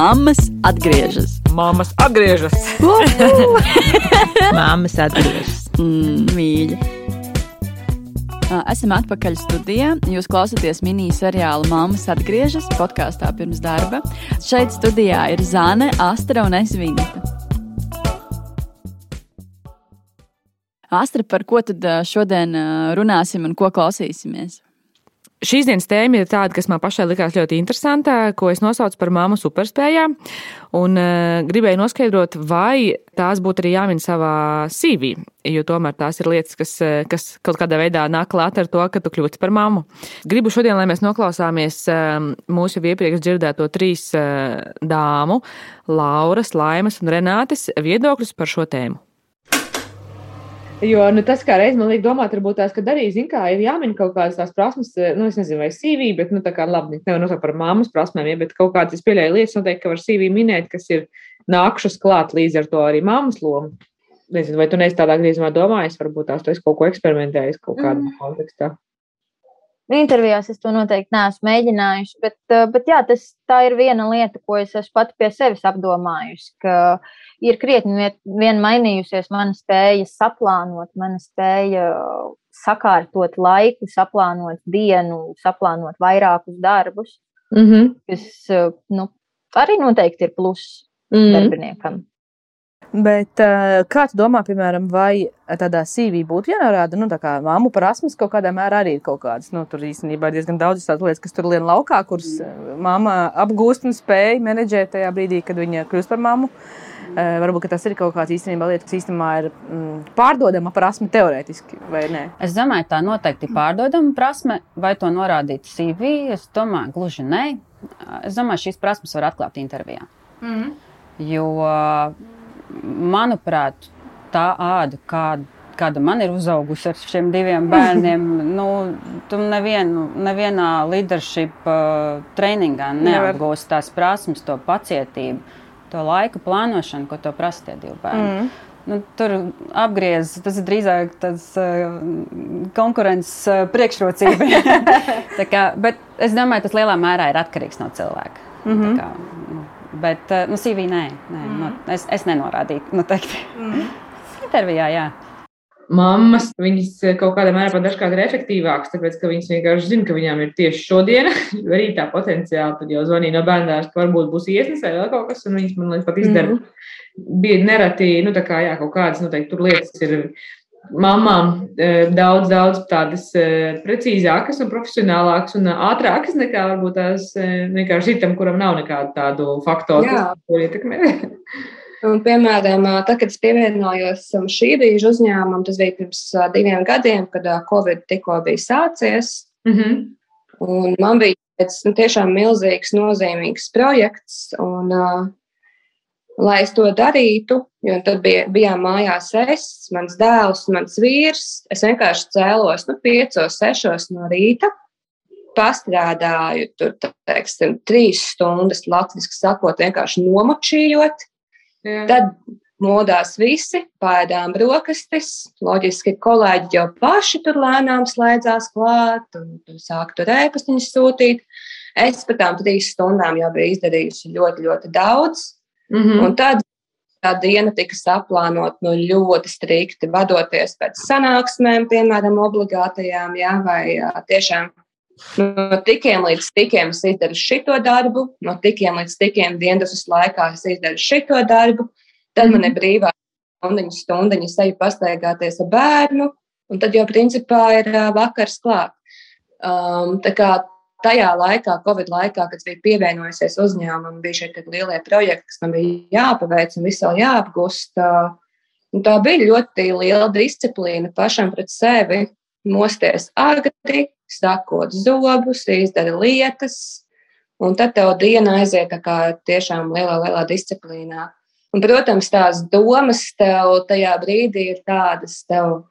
Māmas atgriežas. Māmas atgriežas. Māmas atgriežas. Mm, mīļi. Ā, Esam atpakaļ studijā. Jūs klausāties mini-seriāla Māmas atgriežas podkāstā pirms darba. Šeit studijā ir Zāne, Astra un es Vineta. Astra, par ko tad šodien runāsim un ko klausīsimies? Šīs dienas tēma ir tāda, kas man pašai likās ļoti interesanta, ko es nosaucu par māmu superspējām. Un uh, gribēju noskaidrot, vai tās būtu arī jāmin savā CV, jo tomēr tās ir lietas, kas, eh, kas kaut kādā veidā nāk klāt ar to, ka tu kļūsi par mammu. Gribu šodien, lai mēs noklausāmies uh, mūsu jau iepriekš dzirdēto trīs uh, dāmu, Lauras, Laimas un Renātes viedokļus par šo tēmu. Jo nu, tas, kā reiz man liekas, domāt, varbūt tās, ka arī, zin, kā, ir jāmin kaut kādas tās prasmes, nu, es nezinu, vai CV, bet, nu, tā kā labi, nevar nosaukt par māmas prasmēm, ja, bet kaut kādas, es pieļauju lietas, noteikti, ka var CV minēt, kas ir nākušas klāt līdz ar to arī māmas lomu. Nezinu, vai tu neesi tādā griezumā domājis, varbūt tās tu esi kaut ko eksperimentējis kaut kādā mm. kontekstā. Intervijās es to noteikti neesmu mēģinājusi, bet, eh, bet jā, tas, tā ir viena lieta, ko es esmu pati pie sevis apdomājusi, ka ir krietni vien mainījusies mana spēja saplānot, mana spēja sakārtot laiku, saplānot dienu, saplānot vairākus darbus, Mm -hmm. kas eh, nu, arī noteikti ir pluss Mm. darbiniekam. Bet uh, kā tu domā, piemēram, vai tādā CV būtu jānorāda, nu, tā kā māmu prasmes kaut kādā mērā arī ir kaut kādas, nu, tur īstenībā ir diezgan daudz tādas lietas, kas tur lien laukā, kuras uh, mamma apgūst un spēj menedžēt tajā brīdī, kad viņa kļūst par mammu. Uh, varbūt ka tas ir kaut kāds īstenībā lietas, kas īstenībā ir mm, pārdodama prasme teorētiski, vai ne? Es domāju, tā noteikti ir pārdodama prasme, vai to norādīt CV. Es domāju, gluži nē. Es domāju, šīs prasmes var atklāt intervijā. Mm. Jo, manuprāt, tā āda, kāda, kāda man ir uzaugusi ar šiem diviem bērniem, nu, tu nevienu, nevienā leadership uh, Nevar. neapgūsi tās prasmes, to pacietību, to laika plānošanu, ko to prasa tie divi bērni. Mm. Nu, tur apgriezis, tas ir drīzāk tas uh, konkurences uh, priekšrocība. Kā, bet es domāju, tas lielā mērā ir atkarīgs no cilvēka. Mm. -hmm. kā, nu, bet, uh, nu, CV nē, nē mm -hmm. no, es, es nenorādīju. Noteikti. Mm. Intervijā, jā. Mammas, viņas kaut kādā mērā pat dažkārt ir efektīvākas, tāpēc, ka viņas vienkārši zina, ka viņām ir tieši šodiena, arī tā potenciāli tad jau zvanīja no bērnās, ka varbūt būs iesnes vai vēl kaut kas, un viņas man liekas pat izdara. Mm. Bija nereti, nu tā kā, jā, kaut kādas noteikti tur lietas ir mamām eh, daudz, daudz tādas eh, precīzākas un profesionālākas un ātrākas nekā varbūt tās vienkārši citam, kuram nav nekādu tādu faktoru, Jā. kas to ietekmē. Un, piemēram, tad, kad es pievienojos um, šī brīža uzņēmumam, tas bija pirms diviem gadiem, kad Covid tikko bija sācies. Mhm. Un man bija tāds nu, tiešām milzīgs, nozīmīgs projekts. Un, uh, lai es to darītu, jo tad bija, bijām mājās es, mans dēls, mans vīrs, es vienkārši cēlos nu, piecos, sešos no rīta. Pastrādāju tur, teiksim, trīs stundas, latviešu sakot, vienkārši nomočījot. Jā. Tad modās visi, pēdām brokastis. Loģiski, kolēģi jau paši tur lēnām slēdzās klāt un sāk tur ēpastiņus sūtīt. Es par tām trīs stundām jau biju izdarījusi ļoti, ļoti daudz. Mhm. Un tad tā diena tika saplānota nu, ļoti strikti, vadoties pēc sanāksmēm, piemēram, obligātajām, jā, vai jā, tiešām no tikiem līdz tikiem es izdaru šito darbu, no tikiem līdz tikiem dienas laikā es izdaru šito darbu. Tad man ir brīvā stundiņa, stundiņa, es eju pastaigāties ar bērnu, un tad jau principā ir vakars klāt. Um, tā kā tajā laikā, Covid laikā, kad es biju pievienojusies uzņēmumam, bija šie lielie projekti, kas man bija jāpaveic un vēl jāapgūst. Tā, bija ļoti liela disciplīna pašam pret sevi. Mosties agri, sakot zobus, izdara lietas, un tad tev diena aiziet kā tiešām lielā, lielā disciplīnā. Un, protams, tās domas tev tajā brīdī ir tādas, tev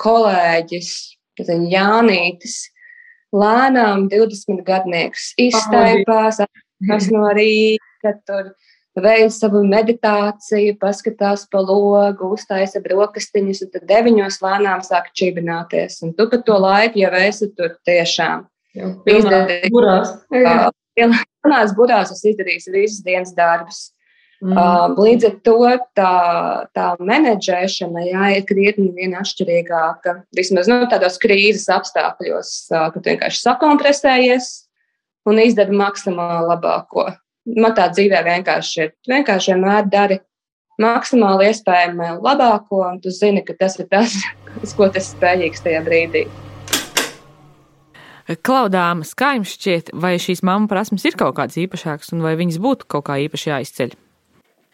kolēģis, Jānītis, lēnām 20 gadnieks iztaipās, kas no rīta tur veids savu meditāciju, paskatās pa logu, uztaisa brokastiņus, un tad deviņos lēnām sāk čibināties. Un tu pa to laiku jau esi tur tiešām izdarījis burās. kā lielās budās es izdarīju visas dienas darbus. Mm. Līdz ar to tā, tā menedžēšana jā, ir krietni vien atšķirīgāka. Vismaz nu, tādos krīzes apstākļos, kad vienkārši sakompresējies un izdara maksimāli labāko. Man tā dzīvē vienkārši ir. Vienkārši vienmēr dari maksimāli iespējami labāko, un tu zini, ka tas ir tas, uz ko tas spējīgs tajā brīdī. Klaudāmas, kā jums šķiet, vai šīs mammu prasmes ir kaut kādas īpašākas, un vai viņas būtu kaut kā īpaši jāizceļ?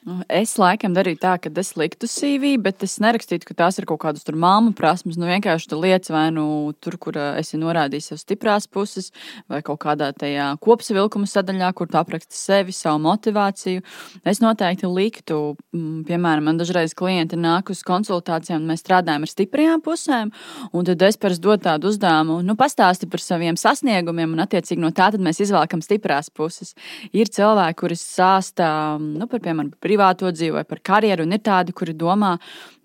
Nu, es laikam darīju tā, ka es liktu CV, bet es nerakstītu, ka tās ir kaut kādas tur māmu prasmes. Nu, vienkārši tu lietas vai nu tur, kur esi norādījis savas stiprās puses, vai kaut kādā tajā kopsavilkuma sadaļā, kur tu apraksti sevi, savu motivāciju. Es noteikti liktu, piemēram, man dažreiz klienti nāk uz konsultācijām, un mēs strādājam ar stiprajām pusēm, un tad es parasti dodu tādu uzdevumu, nu, pastāsti par saviem sasniegumiem, un attiecīgi no tā mēs izvēlkam stiprās puses. Ir cilvēki, kuri sāsta, nu, par, piemēram, par privāto dzīvi vai par karjeru, un ir tādi, kuri domā,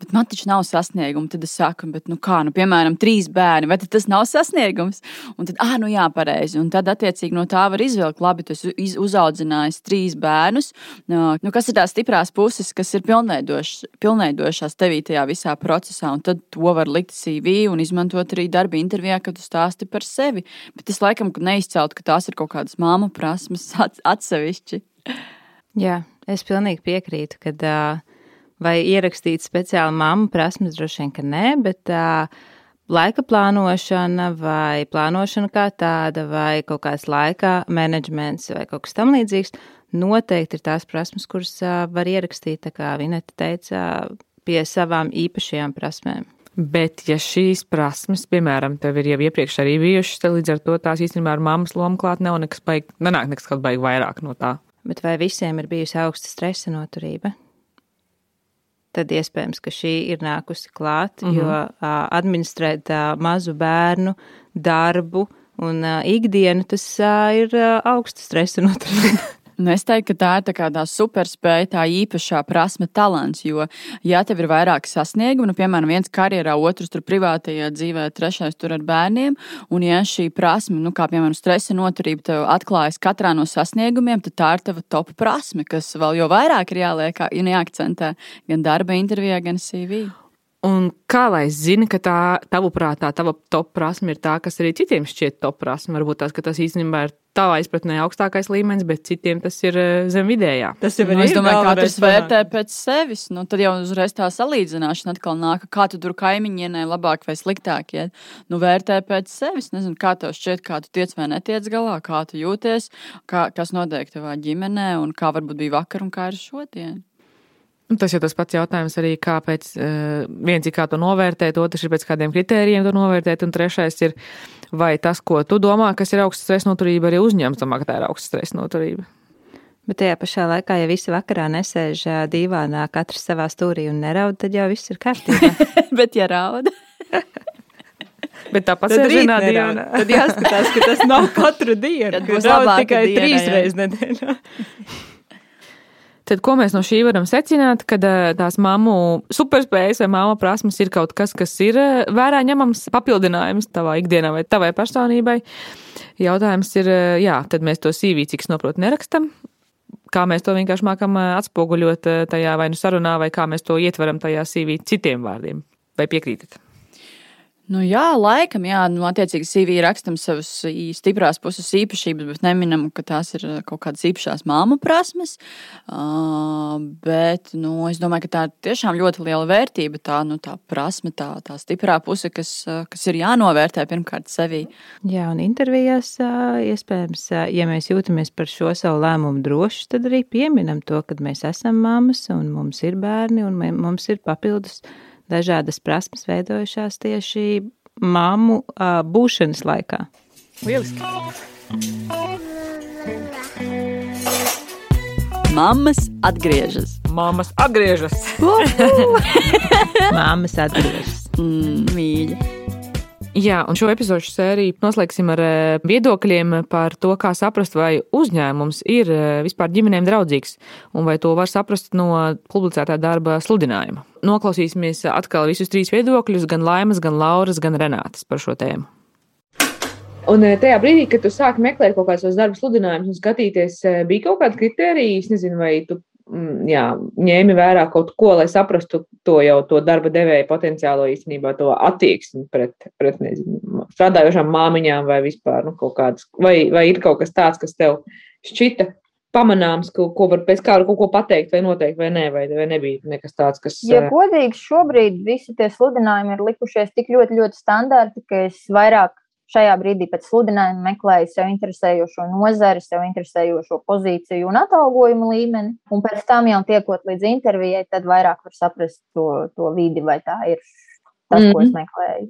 bet man taču nav sasnieguma. Tad es saku, bet, nu, kā, nu, piemēram, trīs bērni, vai tas nav sasniegums? Un tad, ah, nu, jā, pareizi. Un tad, attiecīgi, no tā var izvilkt, labi, tu esi uzaudzinājis trīs bērnus. Nu, kas ir tās stiprās puses, kas ir pilnveidošās tevī tajā visā procesā? Un tad to var likt CV un izmantot arī darba intervijā, kad tu stāsti par sevi. Bet es laikam neizceltu, ka tās ir kaut kādas māmu prasmes atsevišķi. Jā, Es pilnīgi piekrītu, ka uh, vai ierakstīt speciāli mammu prasmes, droši vien, ka nē, bet uh, laika plānošana vai plānošana kā tāda vai kaut kāds laika menedžments vai kaut kas tam līdzīgs noteikti ir tās prasmes, kuras uh, var ierakstīt, tā kā Vineta teica, pie savām īpašajām prasmēm. Bet, ja šīs prasmes, piemēram, tev ir jau iepriekš arī bijušas, tad līdz ar to tās īstenībā ar mammas lomu klāt nav nekas baigi, nenāk nekas kaut baigi vairāk no tā bet vai visiem ir bijusi augsta stresa noturība? Tad iespējams, ka šī ir nākusi klāt, mm -hmm. jo uh, administrēt uh, mazu bērnu darbu un uh, ikdienu tas uh, ir uh, augsta stresa noturība. Nu, es teiktu, ka tā ir tā kā tā superspēja, tā īpašā prasme, talants. Jo, ja tev ir vairāki sasniegumi, nu, piemēram, viens karjerā, otrs tur privātajā dzīvē, trešais tur ar bērniem, un ja šī prasme, nu, kā piemēram, stresa noturība, tev atklājas katrā no sasniegumiem, tad tā ir tava top prasme, kas vēl jau vairāk ir jāliek, jāakcentē gan darba intervijā, gan CV. Un kā lai zini, ka tā tavuprāt, tā tava top prasme ir tā, kas arī citiem šķiet top prasme? Varbūt tās, tas īstenībā ir tavā izpratnē augstākais līmenis, bet citiem tas ir eh, zem vidējā. Tas jau nu, ir. Es domāju, ka katrs vērtē pēc sevis. Nu, tad jau uzreiz tā salīdzināšana atkal nāk, kā tu tur kaimiņienē labāk vai sliktāk iet. Nu, vērtē pēc sevis. Nezinu, kā tev šķiet, kā tu tiec vai netiec galā, kā tu jūties, kā, kas notiek tavā ģimenē un kā varbūt bija vakar un kā ir šodien. Tas jau tas pats jautājums arī, kāpēc uh, viens ir kā to novērtēt, otrs ir pēc kādiem kritērijiem to novērtēt, un trešais ir, vai tas, ko tu domā, kas ir augsts stresa noturība, arī uzņems domā, ka tā ir augsts stresa noturība. Bet tajā pašā laikā, ja visi vakarā nesēž dīvānā, katrs savā stūrī un neraud, tad jau viss ir kārtībā. Bet, ja rauda. Bet tāpat ir rītā dienā. Tad jāskatās, ka tas nav katru dienu. Tad būs tikai trīs reizes nedēļā. Tad, ko mēs no šī varam secināt, kad tās mammu superspējas vai māma prasmes ir kaut kas, kas ir vērā ņemams papildinājums tavā ikdienā vai tavai personībai? Jautājums ir, jā, tad mēs to CV, cik noprot, nerakstam. Kā mēs to vienkārši mākam atspoguļot tajā vai nu sarunā, vai kā mēs to ietveram tajā CV citiem vārdiem? Vai piekrītat? Nu, jā, laikam, jā, nu, attiecīgi CV rakstam savas stiprās puses īpašības, bet neminam, ka tās ir kaut kādas īpašās māmu prasmes. Uh, bet, nu, es domāju, ka tā ir tiešām ļoti liela vērtība, tā, nu, tā prasme, tā, tā stiprā puse, kas, kas ir jānovērtē pirmkārt sevī. Jā, un intervijās iespējams, ja mēs jūtamies par šo savu lēmumu droši, tad arī pieminam to, ka mēs esam mammas un mums ir bērni un mums ir papildus dažādas prasmes veidojušās tieši mammu uh, būšanas laikā. Lieliski! Māmas atgriežas. Māmas atgriežas. Māmas atgriežas. Mm, mīļa. Jā, un šo epizodu sēriju noslēgsim ar viedokļiem par to, kā saprast, vai uzņēmums ir vispār ģimenēm draudzīgs, un vai to var saprast no publicētā darba sludinājuma. Noklausīsimies atkal visus trīs viedokļus, gan Laimas, gan Lauras, gan Renātas par šo tēmu. Un eh, tajā brīdī, kad tu sāki meklēt kaut kādus darba sludinājumus un skatīties, eh, bija kaut kāda kritērija, es nezinu, vai tu mm, jā, ņēmi vērā kaut ko, lai saprastu to jau to darba devēja potenciālo īstenībā, to attieksmi pret, pret nezinu, strādājošām māmiņām vai vispār nu, kaut kādas, vai, vai ir kaut kas tāds, kas tev šķita pamanāms, ko, ko var pēc kāda kaut ko pateikt, vai noteikt, vai nē, vai, vai nebija nekas tāds, kas. Ja godīgi, šobrīd visi tie sludinājumi ir likušies tik ļoti, ļoti standarti, ka es vairāk šajā brīdī pēc sludinājuma meklēju sev interesējošo nozari, sev interesējošo pozīciju un atalgojumu līmeni. Un pēc tam jau tiekot līdz intervijai, tad vairāk var saprast to, to vidi, vai tā ir tas, mm -hmm. ko es mhm. meklēju.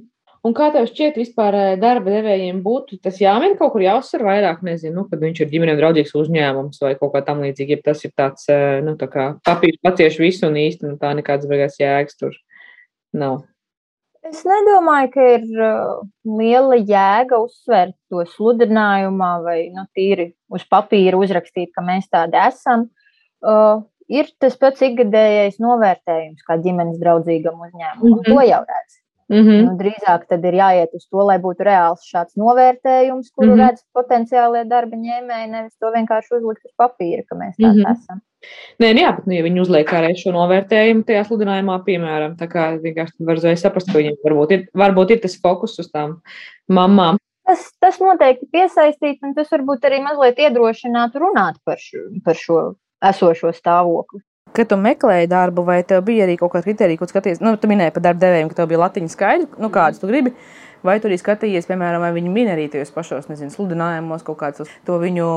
Un kā tev šķiet, vispār darba devējiem būtu tas jāmin kaut kur jāuzsver vairāk, nezinu, nu, kad viņš ir ģimenēm draudzīgs uzņēmums vai kaut kā tam līdzīga, ja tas ir tāds, nu, tā kā papīrs pacieš visu un īsti, nu, tā nekādas beigās jēgas tur nav. Es nedomāju, ka ir uh, liela jēga uzsvērt to sludinājumā vai nu, tīri uz papīra uzrakstīt, ka mēs tādi esam. Uh, ir tas pats ikgadējais novērtējums, kā ģimenes draudzīgam uzņēmumam. Mm -hmm. To jau redz. Mm -hmm. nu, drīzāk tad ir jāiet uz to, lai būtu reāls šāds novērtējums, kuru mm -hmm. redz potenciālie darba ņēmēji, nevis to vienkārši uzlikt uz papīra, ka mēs tādi mm -hmm. esam. Nē, nu jā, bet nu, ja viņi uzliek arī šo novērtējumu tajā sludinājumā, piemēram, tā kā vienkārši var saprast, ka viņiem varbūt ir, varbūt ir tas fokus uz tām mamām. Tas, tas noteikti piesaistītu, un tas varbūt arī mazliet iedrošinātu runāt par šo, par šo esošo stāvokli. Kad tu meklēji darbu, vai tev bija arī kaut kāda kriterija, ko skaties? Nu, tu minēji par darba devējiem, ka tev bija latiņa skaidri, nu, kādus tu gribi. Vai tur arī skatījies, piemēram, vai viņi min arī tajos pašos nezinu, sludinājumos kaut kādus to viņu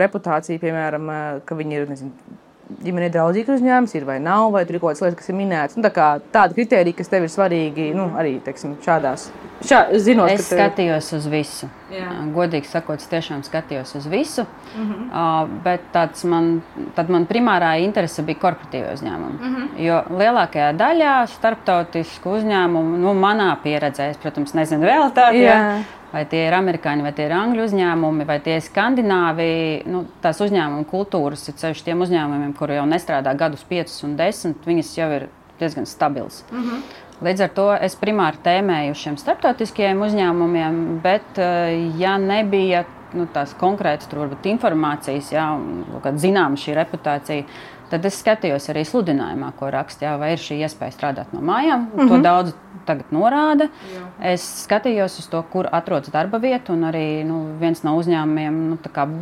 reputāciju, piemēram, ka viņi ir nezinu, ģimenei draudzīgs uzņēmums ir vai nav, vai tur ir kaut kādas lietas, kas ir minētas. Nu, tā tāda kriterija, kas tev ir svarīgi nu, arī teiksim, šādās. Šā, zinot, es tev... skatījos uz visu. Jā. Godīgi sakot, es tiešām skatījos uz visu. Mm -hmm. uh, bet man, man primārā interese bija korporatīva uzņēmuma. Mm -hmm. Jo lielākajā daļā starptautisku uzņēmumu, nu, manā pieredzē, es, protams, nezinu vēl tādu vai tie ir amerikāņi, vai tie ir angļu uzņēmumi, vai tie ir skandināvi. Nu, tās uzņēmuma kultūras ir ceļš tiem uzņēmumiem, kuri jau nestrādā gadus, piecus un desmit, viņas jau ir diezgan stabilas. Mm -hmm. Līdz ar to es primāri tēmēju šiem starptautiskajiem uzņēmumiem, bet eh, ja nebija nu, tās konkrētas varbūt, informācijas, ja kāda zināma šī reputācija, tad es skatījos arī sludinājumā, ko raksta, vai ir šī iespēja strādāt no mājām. Mm -hmm. To mhm. daudz tagad norāda. Jā. Es skatījos uz to, kur atrodas darba vieta, un arī nu, viens no uzņēmumiem nu,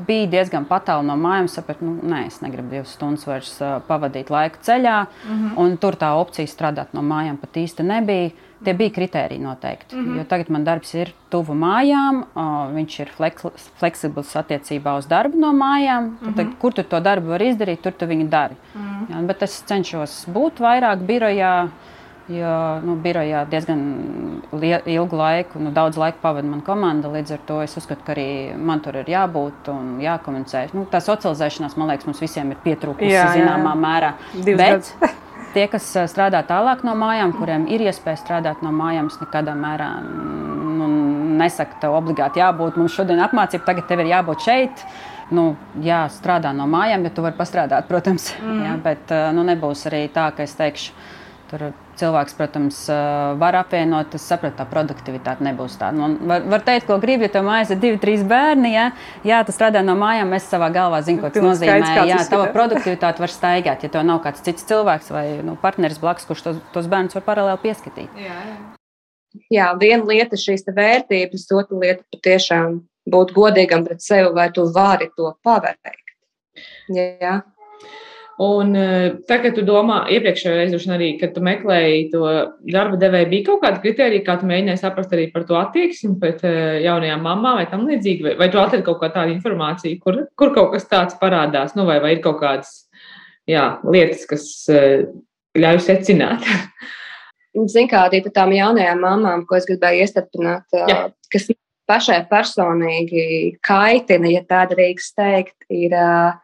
bija diezgan tālu no mājām. Sapratu, nu, nē, es negribu divas stundas vairs pavadīt laiku ceļā, mm -hmm. un tur tā opcija strādāt no mājām pat īsti nebija. Tie bija kriteriji noteikti. Mm -hmm. Jo tagad man darbs ir tuvu mājām, uh, viņš ir fleks, fleksibls attiecībā uz darbu no mājām. Mm -hmm. Tad, kur tu to darbu vari izdarīt, tur tu viņu dari. Mm -hmm. Jā, bet es cenšos būt vairāk birojā. Jo nu, birojā diezgan ilgu laiku, nu, daudz laika pavadīja mana komanda. Līdz ar to es uzskatu, ka arī man tur ir jābūt un jākomunicē. Nu, tā socializēšanās, man liekas, mums visiem ir pietrūkusi zināmā mērā. Bet tie, kas strādā tālāk no mājām, kuriem ir iespēja strādāt no mājām, nekādā mērā nu, nesaka, tev obligāti jābūt. Mums šodien apmācība, tagad tev ir jābūt šeit nu, jā, strādā no mājām, ja tu vari pastrādāt, protams. Mm. Jā, bet nu, nebūs arī tā, ka es teikšu, tur cilvēks, protams, var apvienot. Es saprotu, tā produktivitāte nebūs tāda. Nu, var, var teikt, ko gribi, ja tev mājās ir divi, trīs bērni. Jā, jā tu strādā no mājām, es savā galvā zinu, ko tas nozīmē. Skaidrs, jā, tava produktivitāte var staigāt, ja tev nav kāds cits cilvēks vai nu, partneris blakus, kurš tos, tos bērnus var paralēli pieskatīt. Jā, jā. jā, viena lieta ir šīs vērtības, otra lieta patiešām būt godīgam pret sevi, vai tu vari to paveikt. Jā. Un eh, tagad, kad tu domā, iepriekšējā reizē arī, kad tu meklēji to darba devēju, bija kaut kāda kriterija, kā tu mēģināji saprast arī par to attieksmi pret eh, jaunajām mamām vai tam līdzīgi, vai, vai tu atradi kaut kā tādu informāciju, kur, kur kaut kas tāds parādās, nu, vai, vai ir kaut kādas jā, lietas, kas eh, ļauj secināt. Ziniet, kā arī tām jaunajām mamām, ko es gribēju iestarpināt, jā. kas pašai personīgi kaitina, ja tā drīkst teikt, ir uh,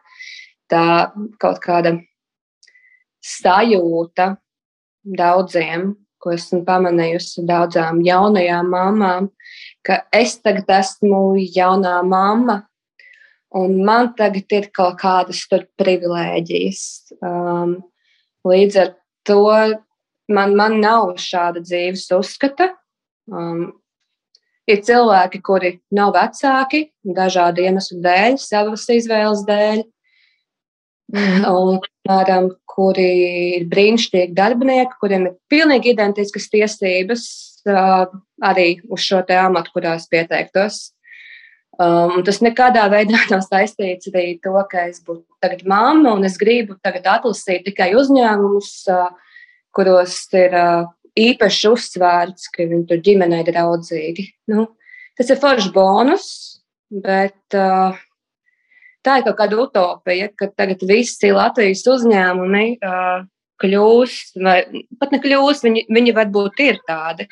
tā kaut kāda sajūta daudziem, ko esmu pamanījusi daudzām jaunajām mamām, ka es tagad esmu jaunā mamma, un man tagad ir kaut kādas privilēģijas. Um, līdz ar to man, man nav šāda dzīves uzskata. Um, Ir cilvēki, kuri nav vecāki, dažādu iemeslu dēļ, savas izvēles dēļ, mm. un, piemēram, kuri ir brīnišķīgi darbinieki, kuriem ir pilnīgi identiskas tiesības uh, arī uz šo te amatu, kurās pieteiktos. Um, tas nekādā veidā nav saistīts arī to, ka es būtu tagad mamma un es gribu tagad atlasīt tikai uzņēmumus, uh, kuros ir uh, īpaši uzsvērts, ka viņi tur ģimenei draudzīgi. Nu, tas ir foršs bonus, bet uh, tā ir kaut kāda utopija, ka tagad visi Latvijas uzņēmumi uh, kļūs, vai pat nekļūs, viņi, viņi varbūt ir tādi,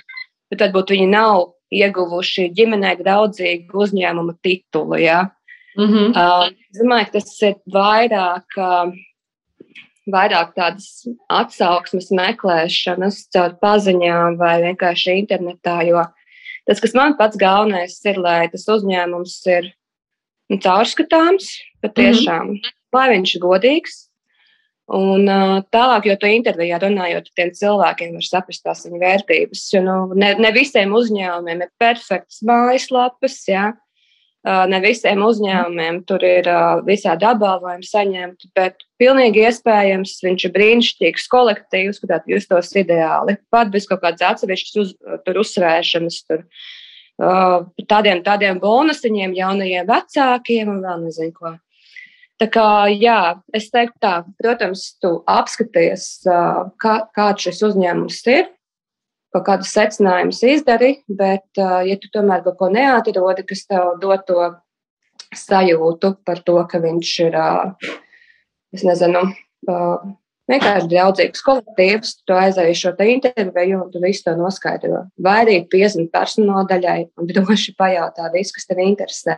bet varbūt viņi nav ieguvuši ģimenei draudzīgu uzņēmumu titulu. Ja? Mm -hmm. uh, domāju, ka tas ir vairāk. Uh, vairāk tādas atsauksmes meklēšanas caur paziņām vai vienkārši internetā. Jo tas, kas man pats galvenais ir, lai tas uzņēmums ir nu, caurskatāms, patiešām, mm -hmm. lai viņš ir godīgs. Un uh, tālāk, jo to intervijā runājot ar tiem cilvēkiem, var saprast tās viņa vērtības. Jo nu, ne, ne visiem uzņēmumiem ir perfekts mājaslapas, jā. Ne visiem uzņēmumiem tur ir visādi apbalvojumi saņemti, bet pilnīgi iespējams viņš ir brīnišķīgs kolektīvs, kur tādu justos ideāli. Pat bez kaut kādas atsevišķas uz, tur uzsvēršanas, tur tādiem, tādiem bonusiņiem, jaunajiem vecākiem un vēl nezinu ko. Tā kā, jā, es teiktu tā, protams, tu apskaties, kā, kāds šis uzņēmums ir, kaut kādus secinājumus izdari, bet, ja tu tomēr kaut ko neatrodi, kas tev dod to sajūtu par to, ka viņš ir, es nezinu, vienkārši draudzīgs kolektīvs, tu aizēji šo te interviju un tu visu to noskaidro. Vai arī piezini personāla daļai un droši pajautā visu, kas tev interesē.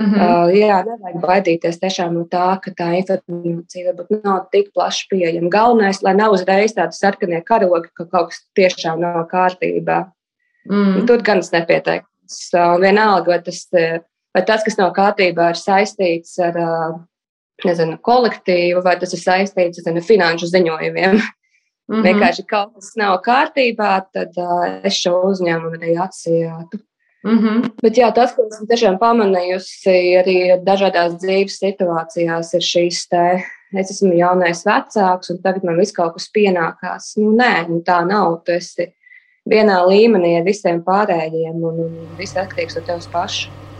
Mm -hmm. uh, jā, nevajag baidīties tiešām no tā, ka tā informācija varbūt nav tik plaši pieejama. Galvenais, lai nav uzreiz tādi sarkanie karogi, ka kaut kas tiešām nav kārtībā. Mm. Tur gan es nepieteiktu. Uh, vienalga, vai tas, vai tas, kas nav kārtībā, ir saistīts ar uh, nezinu, kolektīvu, vai tas ir saistīts ar finanšu ziņojumiem. Mm -hmm. Vienkārši kaut kas nav kārtībā, tad uh, es šo uzņēmumu arī atsijātu. Mm -hmm. Bet jā, tas, ko esmu tiešām pamanījusi arī dažādās dzīves situācijās, ir šīs te, es esmu jaunais vecāks, un tagad man viss kaut kas pienākās. Nu, nē, nu, tā nav. Tu esi vienā līmenī ar visiem pārējiem, un, un viss atkarīgs no tevis paša.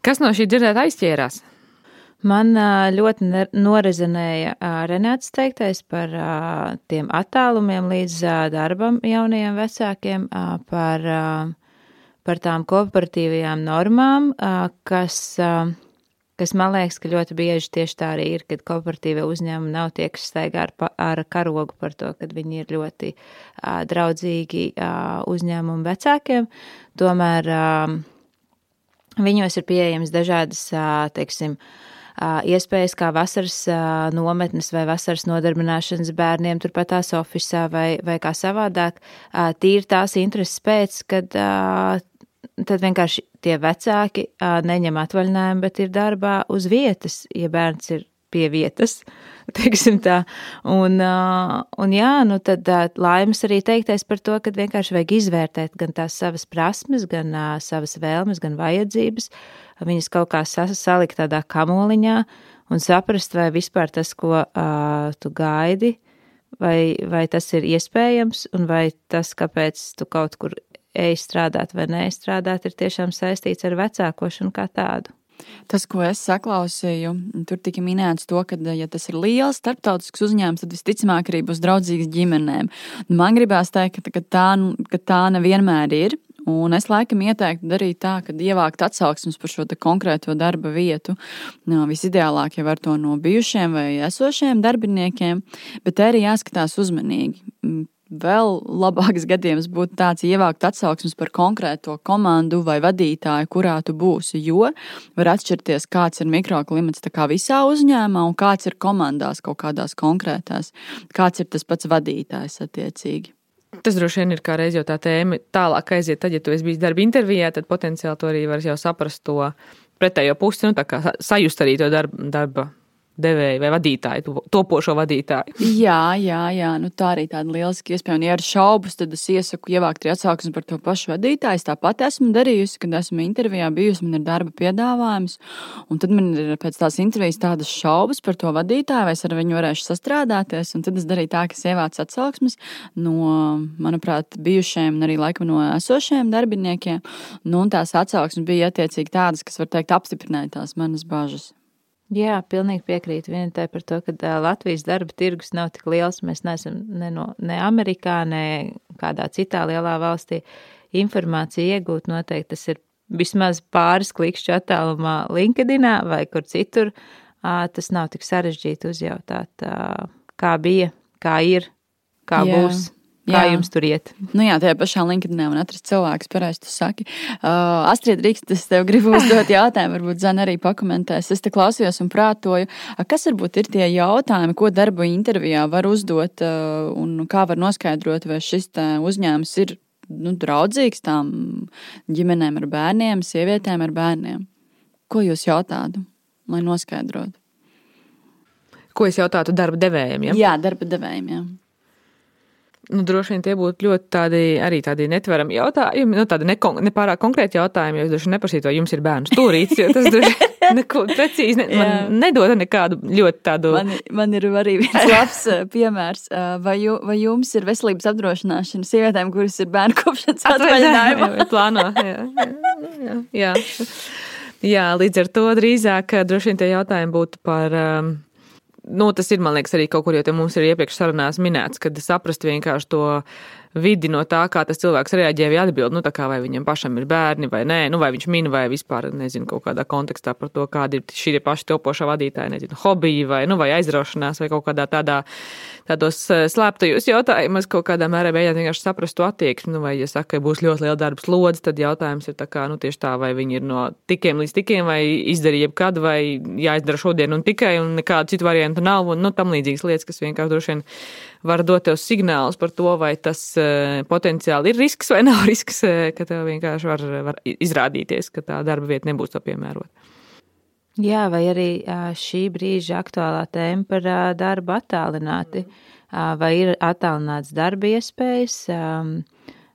Kas no šī dzirdēt aizķērās? Man ļoti norezinēja Renāts teiktais par tiem attālumiem līdz darbam jaunajiem vecākiem, par, par tām kooperatīvajām normām, kas, kas man liekas, ka ļoti bieži tieši tā arī ir, kad kooperatīvie uzņēmumi nav tie, kas staigā ar, ar karogu par to, ka viņi ir ļoti draudzīgi uzņēmumu vecākiem. Tomēr viņos ir pieejams dažādas, teiksim, iespējas kā vasaras nometnes vai vasaras nodarbināšanas bērniem turpat tās oficiālā vai, vai kā savādāk, tīri tās intereses pēc, kad tad vienkārši tie vecāki neņem atvaļinājumu, bet ir darbā uz vietas, ja bērns ir pie vietas, teiksim tā. Un, un jā, nu tad laimes arī teiktais par to, ka vienkārši vajag izvērtēt gan tās savas prasmes, gan savas vēlmes, gan vajadzības, viņas kaut kā salikt tādā kamoliņā un saprast, vai vispār tas, ko tu gaidi, vai, vai tas ir iespējams, un vai tas, kāpēc tu kaut kur ej strādāt vai nestrādāt, ir tiešām saistīts ar vecākošanu kā tādu. Tas, ko es saklausīju, tur tika minēts to, ka, ja tas ir liels starptautisks uzņēmums, tad visticamāk arī būs draudzīgs ģimenēm. Man gribās teikt, ka, ka, tā, ka tā nevienmēr ir. Un es laikam ieteiktu darīt tā, ka ievākt atsauksmes par šo konkrēto darba vietu. No, visideālāk jau ar to no bijušiem vai esošiem darbiniekiem, bet arī jāskatās uzmanīgi. Vēl labāks gadījums būtu tāds, ievākt atsauksmes par konkrēto komandu vai vadītāju, kurā tu būsi. Jo var atšķirties, kāds ir mikroklimats visā uzņēmumā un kāds ir komandās kaut kādās konkrētās, kāds ir tas pats vadītājs attiecīgi. Tas droši vien ir kā reiz jau tā tēma. Tālāk aiziet, tad, ja tu esi bijis darba intervijā, tad potenciāli tu arī vari jau saprast to pretējo pusi, nu, tā kā sajust arī to darba, darba devēju vai vadītāju, topošo vadītāju. Jā, jā, jā. Nu, tā arī tāda lieliska iespēja. Un, ja ir šaubas, tad es iesaku ievākt arī atsauksmi par to pašu vadītāju. Es tāpat esmu darījusi, kad esmu intervijā bijusi, man ir darba piedāvājums. Un tad man ir pēc tās intervijas tādas šaubas par to vadītāju, vai es ar viņu varēšu sastrādāties. Un tad es darīju tā, ka es ievācu atsauksmes no, manuprāt, bijušajiem un arī laikam no esošajiem darbiniekiem. Nu, un tās atsauksmes bija attiecīgi tādas, kas, var teikt, apstiprināja tās manas bažas. Jā, pilnīgi piekrītu vienai par to, ka Latvijas darba tirgus nav tik liels. Mēs neesam ne, no, ne Amerikā, ne kādā citā lielā valstī. Informācija iegūt noteikti tas ir vismaz pāris klikšķu attālumā LinkedInā vai kur citur. Tas nav tik sarežģīti uzjautāt, kā bija, kā ir, kā Jā. būs. Kā jā. jums tur iet? Nu jā, tajā pašā LinkedInā man atrast cilvēks, pareizi tu saki. Uh, Astrid, Rīks, es tev gribu uzdot jautājumu, varbūt Zana arī pakomentēs. Es te klausījos un prātoju, kas varbūt ir tie jautājumi, ko darba intervijā var uzdot uh, un kā var noskaidrot, vai šis uzņēmums ir nu, draudzīgs tām ģimenēm ar bērniem, sievietēm ar bērniem. Ko jūs jautātu, lai noskaidrotu? Ko es jautātu darba devējiem? Ja? Jā, darba devējiem. Jā. Nu, droši vien tie būtu ļoti tādi, arī tādi netverami jautājumi, nu, tādi nekon, nepārāk konkrēti jautājumi, jo es droši neprasītu, vai jums ir bērnu stūrīts, jo tas droši neko precīzi ne, man nedod nekādu ļoti tādu. Man, man ir arī viens labs eh, piemērs. Eh, vai, ju, vai jums ir veselības apdrošināšana sievietēm, kuras ir bērnu kopšanas atvaļinājumā? Plāno, jā, jā, jā. jā, līdz ar to drīzāk eh, droši vien tie jautājumi būtu par. Um, nu, tas ir, man liekas, arī kaut kur, jo mums ir iepriekš sarunās minēts, kad saprast vienkārši to vidi no tā, kā tas cilvēks reaģē vai atbild, nu, tā kā vai viņam pašam ir bērni vai nē, nu, vai viņš min vai vispār, nezinu, kaut kādā kontekstā par to, kādi ir šī paši topošā vadītāja, nezinu, hobiji vai, nu, vai aizraušanās vai kaut kādā tādā, tādos eh, slēptajos jautājumos kaut kādā mērā mēģināt vienkārši saprast to attieksmi, nu, vai, ja saka, ka būs ļoti liela darbs lodze, tad jautājums ir tā kā, nu, tieši tā, vai viņi ir no tikiem līdz tikiem, vai izdarīja jebkad, vai jāizdara šodien un tikai, un nekādu citu variantu nav, un, nu, tam līdzīgas lietas, kas vienkārši droši vien var dot tev signālus par to, vai tas uh, potenciāli ir risks vai nav risks, uh, ka tev vienkārši var, var izrādīties, ka tā darba vieta nebūs tā piemērota. Jā, vai arī šī brīža aktuālā tēma par darbu attālināti, vai ir attālināts darba iespējas.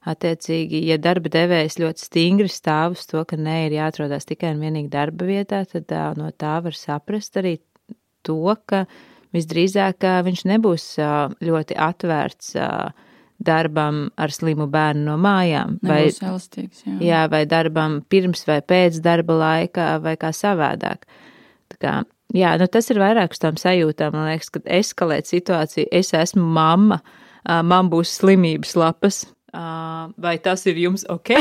Attiecīgi, ja darba devējs ļoti stingri stāv uz to, ka nē, ir jāatrodas tikai un vienīgi darba vietā, tad no tā var saprast arī to, ka uh, visdrīzāk viņš nebūs ļoti atvērts darbam ar slimu bērnu no mājām. Vai, elastīgs, jā. jā, vai darbam pirms vai pēc darba laika, vai kā savādāk. Tā kā, jā, nu tas ir vairāk uz tām sajūtām. Man liekas, ka eskalēt situāciju, es esmu mamma, man būs slimības lapas, Uh, vai tas ir jums ok?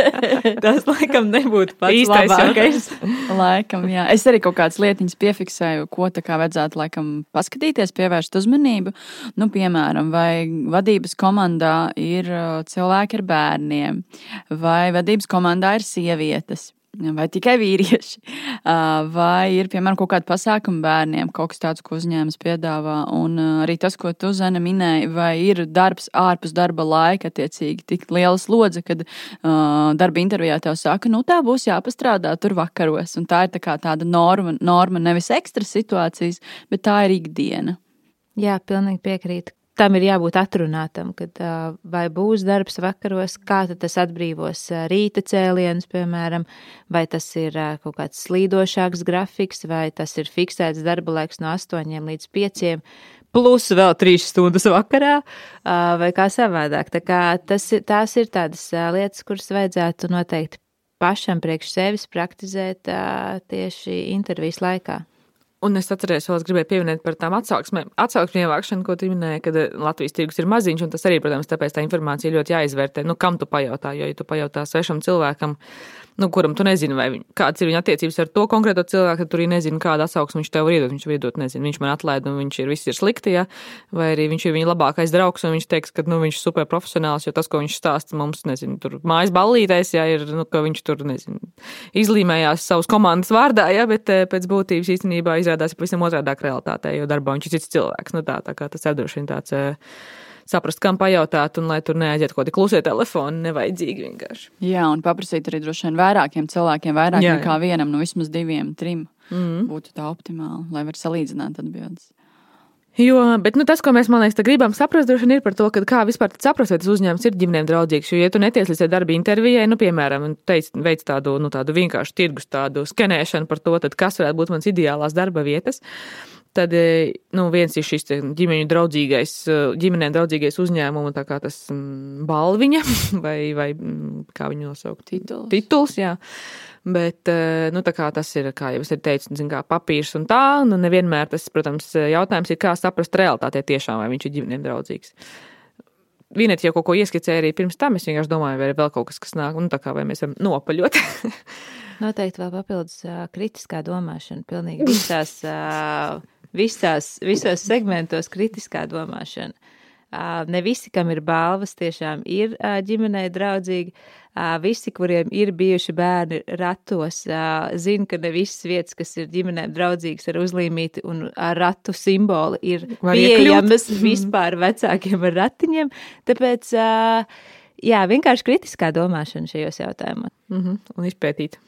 tas laikam nebūtu pats īstais labākais. laikam, jā. Es arī kaut kādas lietiņas piefiksēju, ko tā kā vajadzētu laikam paskatīties, pievērst uzmanību. Nu, piemēram, vai vadības komandā ir cilvēki ar bērniem, vai vadības komandā ir sievietes vai tikai vīrieši, vai ir, piemēram, kaut kāda pasākuma bērniem, kaut kas tāds, ko uzņēmums piedāvā. Un arī tas, ko tu, Zana, minēji, vai ir darbs ārpus darba laika, attiecīgi tik liela slodze, kad uh, darba intervijā tev saka, nu tā būs jāpastrādā tur vakaros. Un tā ir tā tāda norma, norma, nevis ekstra situācijas, bet tā ir ikdiena. Jā, pilnīgi piekrītu tam ir jābūt atrunātam, kad vai būs darbs vakaros, kā tas atbrīvos rīta cēlienus, piemēram, vai tas ir kaut kāds slīdošāks grafiks, vai tas ir fiksēts darba laiks no 8 līdz 5, plus vēl 3 stundas vakarā, vai kā savādāk. Tā kā tas, tās ir tādas lietas, kuras vajadzētu noteikti pašam priekš sevis praktizēt tieši intervijas laikā. Un es atceros, vēl es gribēju pieminēt par tām atsauksmēm. Atsauksmēm ievākšanu, ko tu minēji, kad Latvijas tirgus ir maziņš, un tas arī, protams, tāpēc tā informācija ļoti jāizvērtē. Nu, kam tu pajautā? Jo, ja tu pajautā svešam cilvēkam, nu, kuram tu nezini, vai viņ, kāds ir viņa attiecības ar to konkrēto cilvēku, tad tur arī nezini, kāda atsauksme viņš tev var iedot. Viņš var iedot, nezinu, viņš man atlaida un viņš ir viss ir slikti, ja? vai arī viņš ir viņa labākais draugs un viņš teiks, ka nu, viņš ir super profesionāls, jo tas, ko viņš stāsta mums, nezinu, tur mājas ballītais, ja ir, nu, ka viņš tur, nezinu, izlīmējās savus komandas vārdā, ja, bet eh, pēc būtības īstenībā izrādās pavisam otrādāk realitātē, jo darbā viņš ir cits cilvēks. Nu, tā, tā kā tas vien tāds. Uh, saprast, kam pajautāt, un lai tur neaiziet kaut kādi klusie telefoni, nevajadzīgi vienkārši. Jā, un paprasīt arī droši vien vairākiem cilvēkiem, vairāk jā, jā. nekā vienam, nu vismaz diviem, trim. mm. būtu tā optimāli, lai var salīdzināt atbildes. Jo, bet nu, tas, ko mēs liekas, gribam saprast, droši vien ir par to, ka kā vispār saprast, vai tas uzņēmums ir ģimenēm draudzīgs. Jo, ja tu neties līdz darba intervijai, nu, piemēram, teic, veic tādu, nu, tādu vienkāršu tirgus, tādu skenēšanu par to, kas varētu būt mans ideālās darba vietas, tad e, nu, viens ir šis ģimeņu draudzīgais, e, ģimenēm draudzīgais uzņēmuma, tā kā tas balviņa vai, vai kā viņu nosaukt? Tituls. Tituls, jā. Bet eh, nu, tas ir, kā jau es teicu, zin, kā papīrs un tā. Nu, nevienmēr tas, protams, jautājums ir, kā saprast realitātē tiešām, vai viņš ir ģimenēm draudzīgs. Vienot jau kaut ko ieskicēju arī pirms tam, es vienkārši domāju, vai ir vēl kaut kas, kas nāk, nu, tā kā vai mēs varam nopaļot. Noteikti vēl papildus kritiskā domāšana, pilnīgi visās, visās, visos segmentos kritiskā domāšana. Ne visi, kam ir balvas, tiešām ir ģimenei draudzīgi. Visi, kuriem ir bijuši bērni ratos, zina, ka ne visas vietas, kas ir ģimenēm draudzīgas ar uzlīmīti un ar ratu simbolu, ir Var pieejamas iekļūt. vispār vecākiem ar ratiņiem. Tāpēc, jā, vienkārši kritiskā domāšana šajos jautājumos. Mm -hmm. Un izpētīt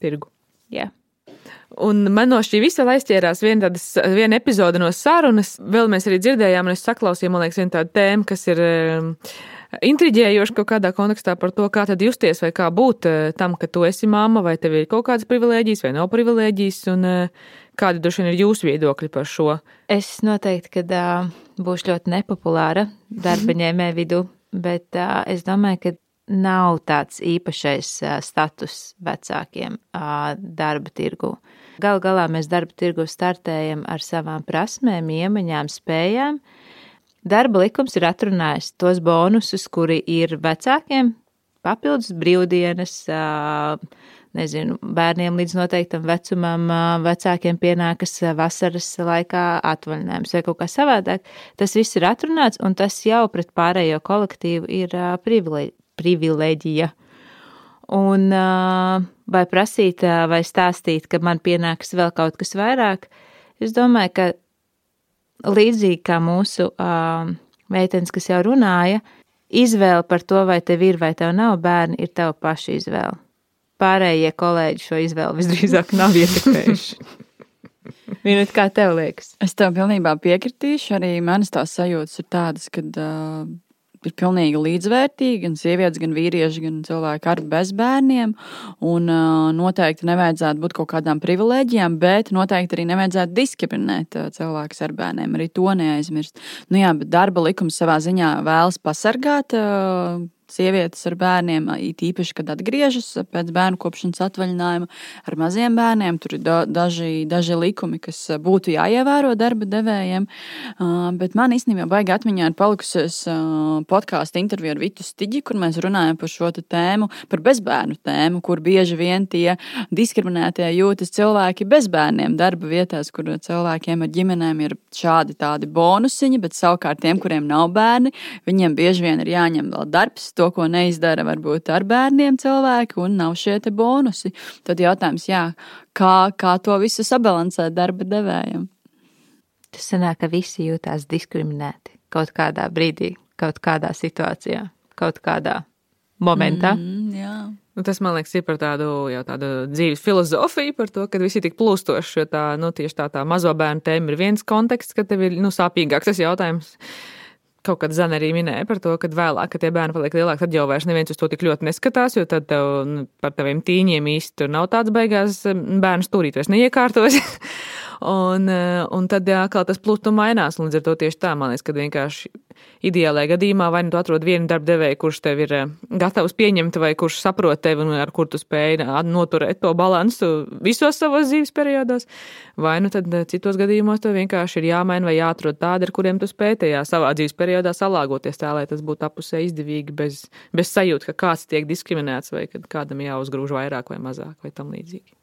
tirgu. Jā. Un man no šī visa aizķērās viena, viena epizode no sarunas. Vēl mēs arī dzirdējām, un es saklausīju, man liekas, viena tāda tēma, kas ir intriģējoši kaut kādā kontekstā par to, kā tad justies vai kā būt eh, tam, ka tu esi mamma, vai tev ir kaut kādas privilēģijas vai nav privilēģijas, un eh, kādi droši vien ir jūsu viedokļi par šo? Es noteikti, ka uh, būšu ļoti nepopulāra darba ņēmē vidu, bet uh, es domāju, ka nav tāds īpašais status vecākiem darba tirgu. Galu galā mēs darba tirgu startējam ar savām prasmēm, iemaņām, spējām. Darba likums ir atrunājis tos bonusus, kuri ir vecākiem, papildus brīvdienas, nezinu, bērniem līdz noteiktam vecumam, vecākiem pienākas vasaras laikā atvaļinājums vai kaut kā savādāk. Tas viss ir atrunāts, un tas jau pret pārējo kolektīvu ir privileģija. Un vai prasīt, vai stāstīt, ka man pienākas vēl kaut kas vairāk, es domāju, ka līdzīgi kā mūsu meitenes, kas jau runāja, izvēle par to, vai tev ir vai tev nav bērni, ir tava paša izvēle. Pārējie kolēģi šo izvēli visdrīzāk nav ietekmējuši. Minēt, kā tev liekas? Es tev pilnībā piekritīšu. Arī manas tās sajūtas ir tādas, ka uh, ir pilnīgi līdzvērtīgi, gan sievietes, gan vīrieši, gan cilvēki ar bez bērniem. Un uh, noteikti nevajadzētu būt kaut kādām privilēģijām, bet noteikti arī nevajadzētu diskriminēt uh, cilvēkus ar bērniem. Arī to neaizmirst. Nu jā, bet darba likums savā ziņā vēlas pasargāt. Uh, sievietes ar bērniem, it īpaši, kad atgriežas pēc bērnu kopšanas atvaļinājuma ar maziem bērniem. Tur ir da daži, daži likumi, kas būtu jāievēro darba devējiem. Bet man īstenībā baigi atmiņā ir palikusies podkāstu intervija ar Vitu Stiģi, kur mēs runājam par šo tēmu, par bezbērnu tēmu, kur bieži vien tie diskriminētie jūtas cilvēki bez bērniem darba vietās, kur cilvēkiem ar ģimenēm ir šādi tādi bonusiņi, bet savukārt tiem, kuriem nav bērni, viņiem bieži vien ir jāņem vēl darbs to, ko neizdara varbūt ar bērniem cilvēki, un nav šie bonusi. Tad jautājums, jā, kā, kā to visu sabalansēt darba devējiem? Tas sanāk, ka visi jūtās diskriminēti kaut kādā brīdī, kaut kādā situācijā, kaut kādā momentā. Mm, jā. Nu, tas, man liekas, ir par tādu, tādu dzīves filozofiju, par to, ka visi ir tik plūstoši. Tā, nu, tieši tā, tā mazo bērnu tēma ir viens konteksts, ka tev ir nu, sāpīgāks tas jautājums kaut kad Zana arī minēja par to, ka vēlāk, kad tie bērni paliek lielāki, tad jau vairs neviens uz to tik ļoti neskatās, jo tad tev nu, par taviem tīņiem īsti tur nav tāds beigās bērnu stūrīt vairs neiekārtos. Un, eh, un tad atkal tas plūst un mainās. Līdz ar to tieši tā, man liekas, ka vienkārši ideālajā gadījumā vai nu tu atrod vienu darba devēju, kurš tev ir eh, gatavs pieņemt, vai kurš saprot tevi un ar kur tu spēj noturēt to balansu visos savos dzīves periodos, vai nu tad eh, citos gadījumos tev vienkārši ir jāmaina vai jāatrod tādi, ar kuriem tu spēj tajā savā dzīves periodā salāgoties tā, lai tas būtu apusē izdevīgi, bez, bez sajūta, ka kāds tiek diskriminēts vai ka kādam jāuzgrūž vairāk vai mazāk vai tam līdzīgi.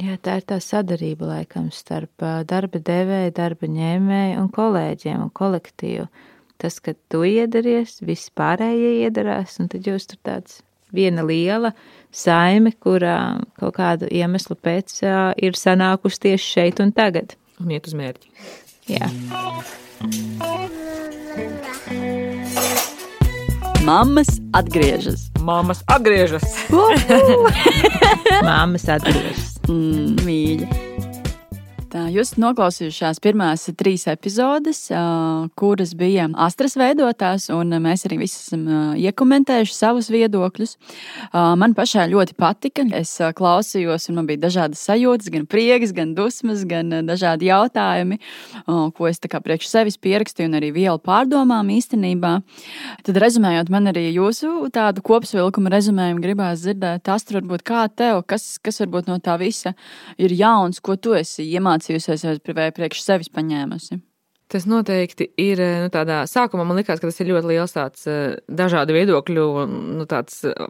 Jā, tā ir tā sadarība laikam starp darba devēju, darba ņēmēju un kolēģiem un kolektīvu. Tas, ka tu iedaries, visi pārējie iedarās, un tad jūs tur tāds viena liela saime, kurā kaut kādu iemeslu pēc ir sanākusi tieši šeit un tagad. Un iet uz mērķi. Jā. Mammas atgriežas. Mammas atgriežas. Mammas atgriežas. Mm, mīļi. Tā, jūs noklausījāties pirmās trīs epizodes, kuras bija astras veidotās, un mēs arī visi esam iekomentējuši savus viedokļus. Man pašai ļoti patika. Es klausījos, un man bija dažādas sajūtas, gan prieks, gan dusmas, gan dažādi jautājumi, ko es priekš sevis pierakstīju, un arī vielu pārdomām īstenībā. Tad, rezumējot, man arī jūsu tādu kopsavilkumu rezumējumu gribās dzirdēt, Astra, varbūt kā tev, kas, kas varbūt no tā visa ir jauns, ko tu esi iemācījies iemācījusies vai priekš sevis paņēmusi? Tas noteikti ir. Nu, tādā sākumā man liekas, ka tas ir ļoti liels tāds eh, dažādu viedokļu nu, eh,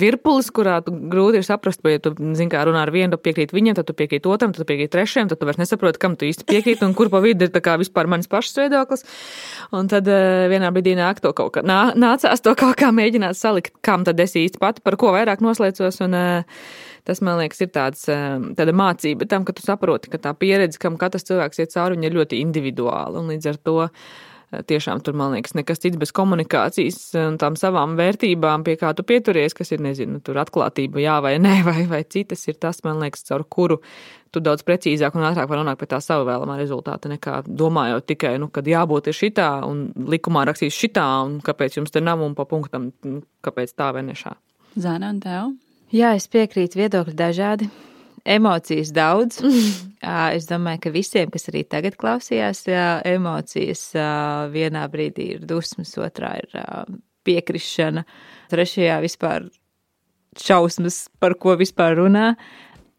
virpulis, kurā grūti ir saprast, vai ja tu zini, kā runā ar vienu, tu piekrīti viņam, tad tu piekrīti otram, tad tu piekrīti trešajam, tad tu vairs nesaproti, kam tu īsti piekrīti un kur pa vidu ir vispār manis pašas viedoklis. Un tad vienā brīdī nāk to kaut kā, nā, nācās to kaut kā mēģināt salikt, kam tad es īsti pati par ko vairāk noslēdzos. Un, uh, Tas, man liekas, ir tāds, ehm, tāda mācība tam, ka tu saproti, ka tā pieredze, kam katrs cilvēks iet cauri, ir ļoti individuāla. Un līdz ar to eh, tiešām tur, man liekas, nekas cits bez komunikācijas un tām savām vērtībām, pie kā tu pieturies, kas ir, nezinu, tur atklātība, jā vai nē, vai, vai citas ir tas, man liekas, caur kuru tu daudz precīzāk un ātrāk vari nonākt pie tā sava vēlamā rezultāta, nekā domājot tikai, nu, kad jābūt ir šitā un likumā rakstīs šitā, un kāpēc jums te nav un pa punktam, nu, kāpēc tā vai nešā. Zana un tev? Jā, es piekrītu, viedokļi dažādi. Emocijas daudz. es domāju, ka visiem, kas arī tagad klausījās, emocijas vienā brīdī ir dusmas, otrā ir piekrišana, trešajā vispār šausmas, par ko vispār runā.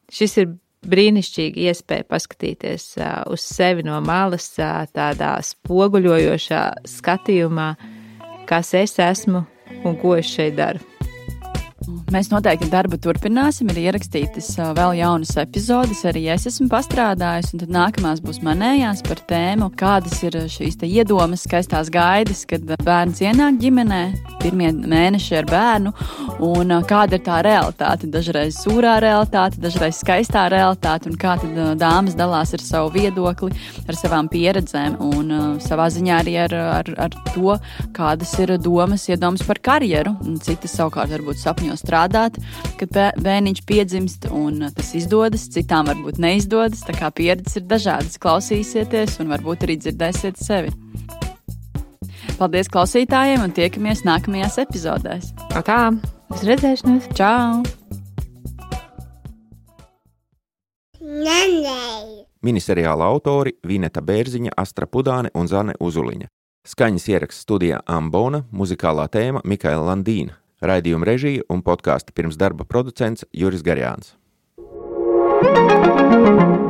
Šis ir brīnišķīgi iespēja paskatīties uz sevi no malas, tādā spoguļojošā skatījumā, kas es esmu un ko es šeit daru. Mēs noteikti darbu turpināsim. Ir ierakstītas vēl jaunas epizodes, arī es esmu pastrādājis. Tad nākamās būs manējās par tēmu, kādas ir šīs iedomas, skaistās gaidas, kad bērns ienāk ģimenē, pirmie mēneši ar bērnu, un kāda ir tā realitāte. Dažreiz sūrā realitāte, dažreiz skaistā realitāte, un kā tad dāmas dalās ar savu viedokli, ar savām pieredzēm un savā ziņā arī ar, ar, ar to, kādas ir domas, iedomas par karjeru. Citas savukārt varbūt sapņos strādāt, kad bērniņš piedzimst, un tas izdodas, citām varbūt neizdodas. Tā kā pieredzes ir dažādas, klausīsieties un varbūt arī dzirdēsiet sevi. Paldies klausītājiem un tiekamies nākamajās epizodēs. Tā! Uz redzēšanos! Čau! Miniseriāla autori Vineta Bērziņa, Astra Pudāne un Zane Uzuliņa. Skaņas ieraksts studijā Ambona, muzikālā tēma Mikaela Landīna, Raidījuma režija un podkāstu pirms darba producents Juris Garjāns. thank you